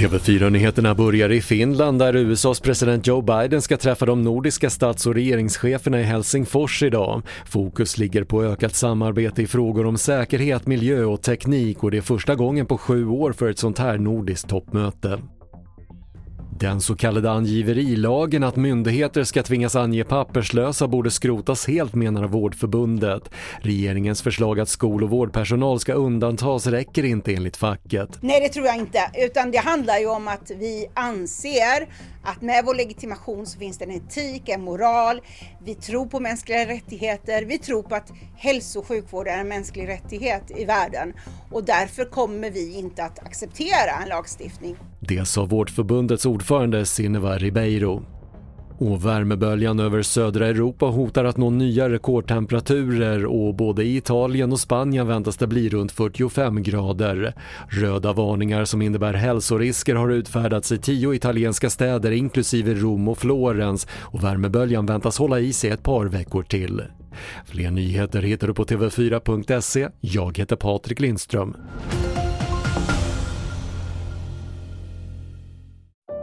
TV4-nyheterna börjar i Finland där USAs president Joe Biden ska träffa de nordiska stats och regeringscheferna i Helsingfors idag. Fokus ligger på ökat samarbete i frågor om säkerhet, miljö och teknik och det är första gången på sju år för ett sånt här nordiskt toppmöte. Den så kallade angiverilagen att myndigheter ska tvingas ange papperslösa borde skrotas helt menar Vårdförbundet. Regeringens förslag att skol och vårdpersonal ska undantas räcker inte enligt facket. Nej, det tror jag inte. Utan det handlar ju om att vi anser att med vår legitimation så finns det en etik, en moral. Vi tror på mänskliga rättigheter. Vi tror på att hälso och sjukvård är en mänsklig rättighet i världen. Och därför kommer vi inte att acceptera en lagstiftning. Det sa Vårdförbundets ordförande Sineva Ribeiro. Och värmeböljan över södra Europa hotar att nå nya rekordtemperaturer och både i Italien och Spanien väntas det bli runt 45 grader. Röda varningar som innebär hälsorisker har utfärdats i tio italienska städer inklusive Rom och Florens och värmeböljan väntas hålla i sig ett par veckor till. Fler nyheter hittar du på TV4.se. Jag heter Patrik Lindström.